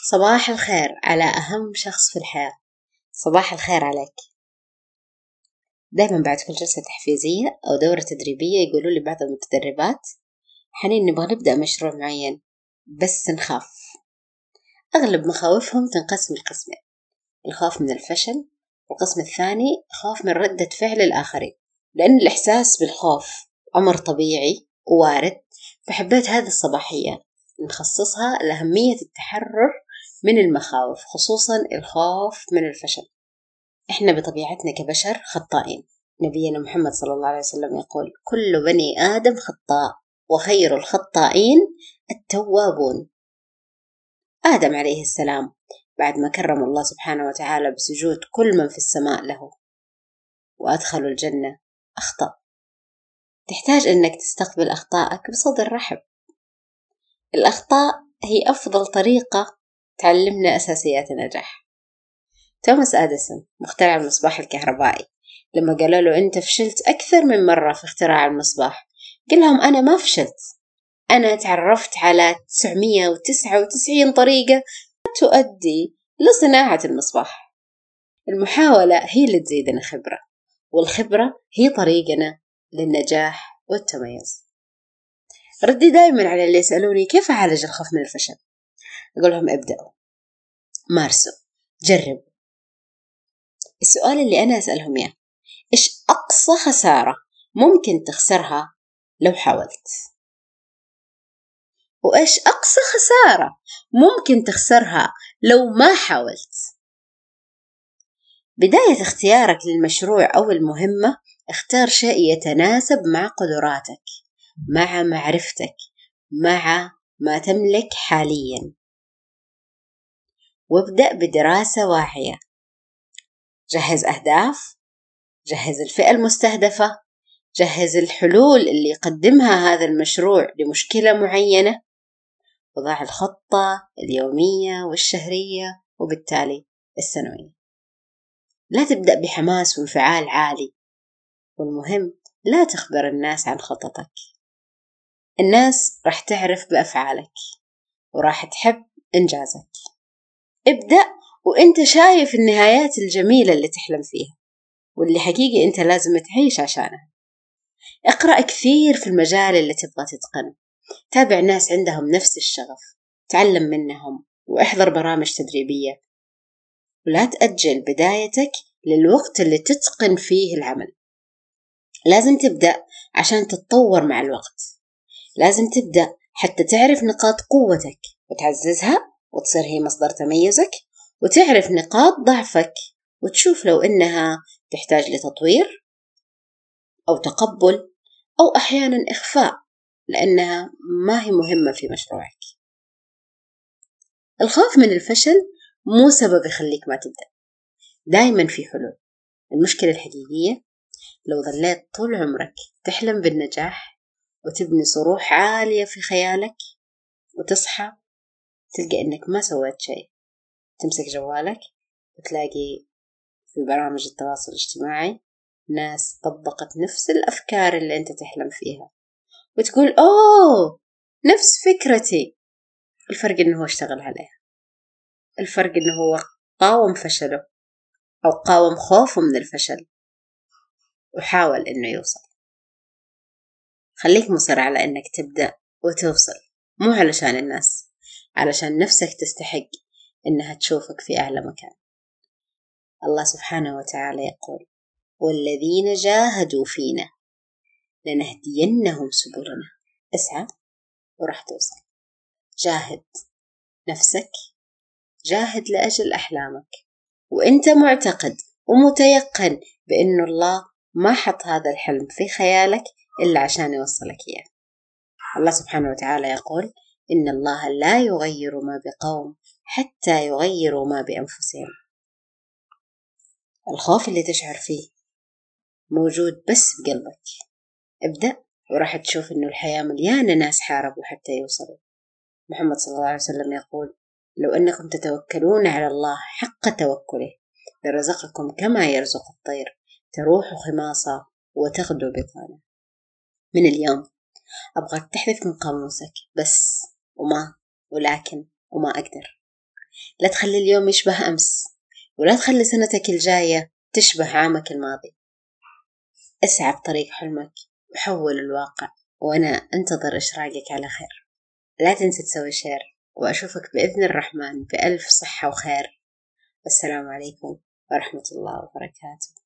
صباح الخير على أهم شخص في الحياة. صباح الخير عليك. دايما بعد كل جلسة تحفيزية أو دورة تدريبية يقولوا لي بعض المتدربات حنين نبغى نبدأ مشروع معين بس نخاف. أغلب مخاوفهم تنقسم لقسمين الخوف من الفشل والقسم الثاني خوف من ردة فعل الآخرين لأن الإحساس بالخوف أمر طبيعي ووارد فحبيت هذه الصباحية نخصصها لأهمية التحرر من المخاوف خصوصا الخوف من الفشل. إحنا بطبيعتنا كبشر خطائين. نبينا محمد صلى الله عليه وسلم يقول كل بني آدم خطاء وخير الخطائين التوابون. آدم عليه السلام بعد ما كرم الله سبحانه وتعالى بسجود كل من في السماء له وأدخلوا الجنة أخطأ. تحتاج أنك تستقبل أخطائك بصدر رحب. الأخطاء هي أفضل طريقة تعلمنا أساسيات النجاح. توماس أديسون مخترع المصباح الكهربائي. لما قالوا له أنت فشلت أكثر من مرة في اختراع المصباح قال لهم أنا ما فشلت. أنا تعرفت على 999 طريقة تؤدي لصناعة المصباح. المحاولة هي اللي تزيدنا خبرة والخبرة هي طريقنا للنجاح والتميز. ردي دائما على اللي يسألوني كيف أعالج الخوف من الفشل؟ أقول لهم ابدأوا. مارسوا جربوا السؤال اللي أنا أسألهم إياه إيش أقصى خسارة ممكن تخسرها لو حاولت؟ وإيش أقصى خسارة ممكن تخسرها لو ما حاولت؟ بداية اختيارك للمشروع أو المهمة اختار شيء يتناسب مع قدراتك مع معرفتك مع ما تملك حاليا. وابدأ بدراسة واعية. جهز أهداف جهز الفئة المستهدفة جهز الحلول اللي يقدمها هذا المشروع لمشكلة معينة وضع الخطة اليومية والشهرية وبالتالي السنوية. لا تبدأ بحماس وانفعال عالي والمهم لا تخبر الناس عن خططك. الناس راح تعرف بأفعالك وراح تحب إنجازك. ابدأ وأنت شايف النهايات الجميلة اللي تحلم فيها واللي حقيقي أنت لازم تعيش عشانها. اقرأ كثير في المجال اللي تبغى تتقنه تابع ناس عندهم نفس الشغف تعلم منهم واحضر برامج تدريبية. ولا تأجل بدايتك للوقت اللي تتقن فيه العمل. لازم تبدأ عشان تتطور مع الوقت. لازم تبدأ حتى تعرف نقاط قوتك وتعززها وتصير هي مصدر تميزك وتعرف نقاط ضعفك وتشوف لو إنها تحتاج لتطوير أو تقبل أو أحيانا إخفاء لأنها ما هي مهمة في مشروعك. الخوف من الفشل مو سبب يخليك ما تبدأ. دايما في حلول. المشكلة الحقيقية لو ظليت طول عمرك تحلم بالنجاح وتبني صروح عالية في خيالك وتصحى تلقى إنك ما سويت شيء. تمسك جوالك وتلاقي في برامج التواصل الاجتماعي ناس طبقت نفس الأفكار اللي أنت تحلم فيها. وتقول أوه! نفس فكرتي! الفرق إنه هو اشتغل عليها. الفرق إنه هو قاوم فشله أو قاوم خوفه من الفشل وحاول إنه يوصل. خليك مصر على إنك تبدأ وتوصل مو علشان الناس. علشان نفسك تستحق إنها تشوفك في أعلى مكان. الله سبحانه وتعالى يقول والذين جاهدوا فينا لنهدينهم سبلنا. اسعى وراح توصل. جاهد نفسك جاهد لأجل أحلامك. وإنت معتقد ومتيقن بأن الله ما حط هذا الحلم في خيالك إلا عشان يوصلك إياه. الله سبحانه وتعالى يقول إن الله لا يغير ما بقوم حتى يغيروا ما بأنفسهم. الخوف اللي تشعر فيه موجود بس بقلبك ابدأ وراح تشوف إنه الحياة مليانة ناس حاربوا حتى يوصلوا. محمد صلى الله عليه وسلم يقول لو أنكم تتوكلون على الله حق توكله لرزقكم كما يرزق الطير. تروح خماصة وتغدو بطانة من اليوم أبغاك تحذف من قاموسك بس وما ولكن وما أقدر. لا تخلي اليوم يشبه أمس ولا تخلي سنتك الجاية تشبه عامك الماضي. اسعى بطريق حلمك وحول الواقع وأنا أنتظر إشراقك على خير. لا تنسى تسوي شير وأشوفك بإذن الرحمن بألف صحة وخير. والسلام عليكم ورحمة الله وبركاته.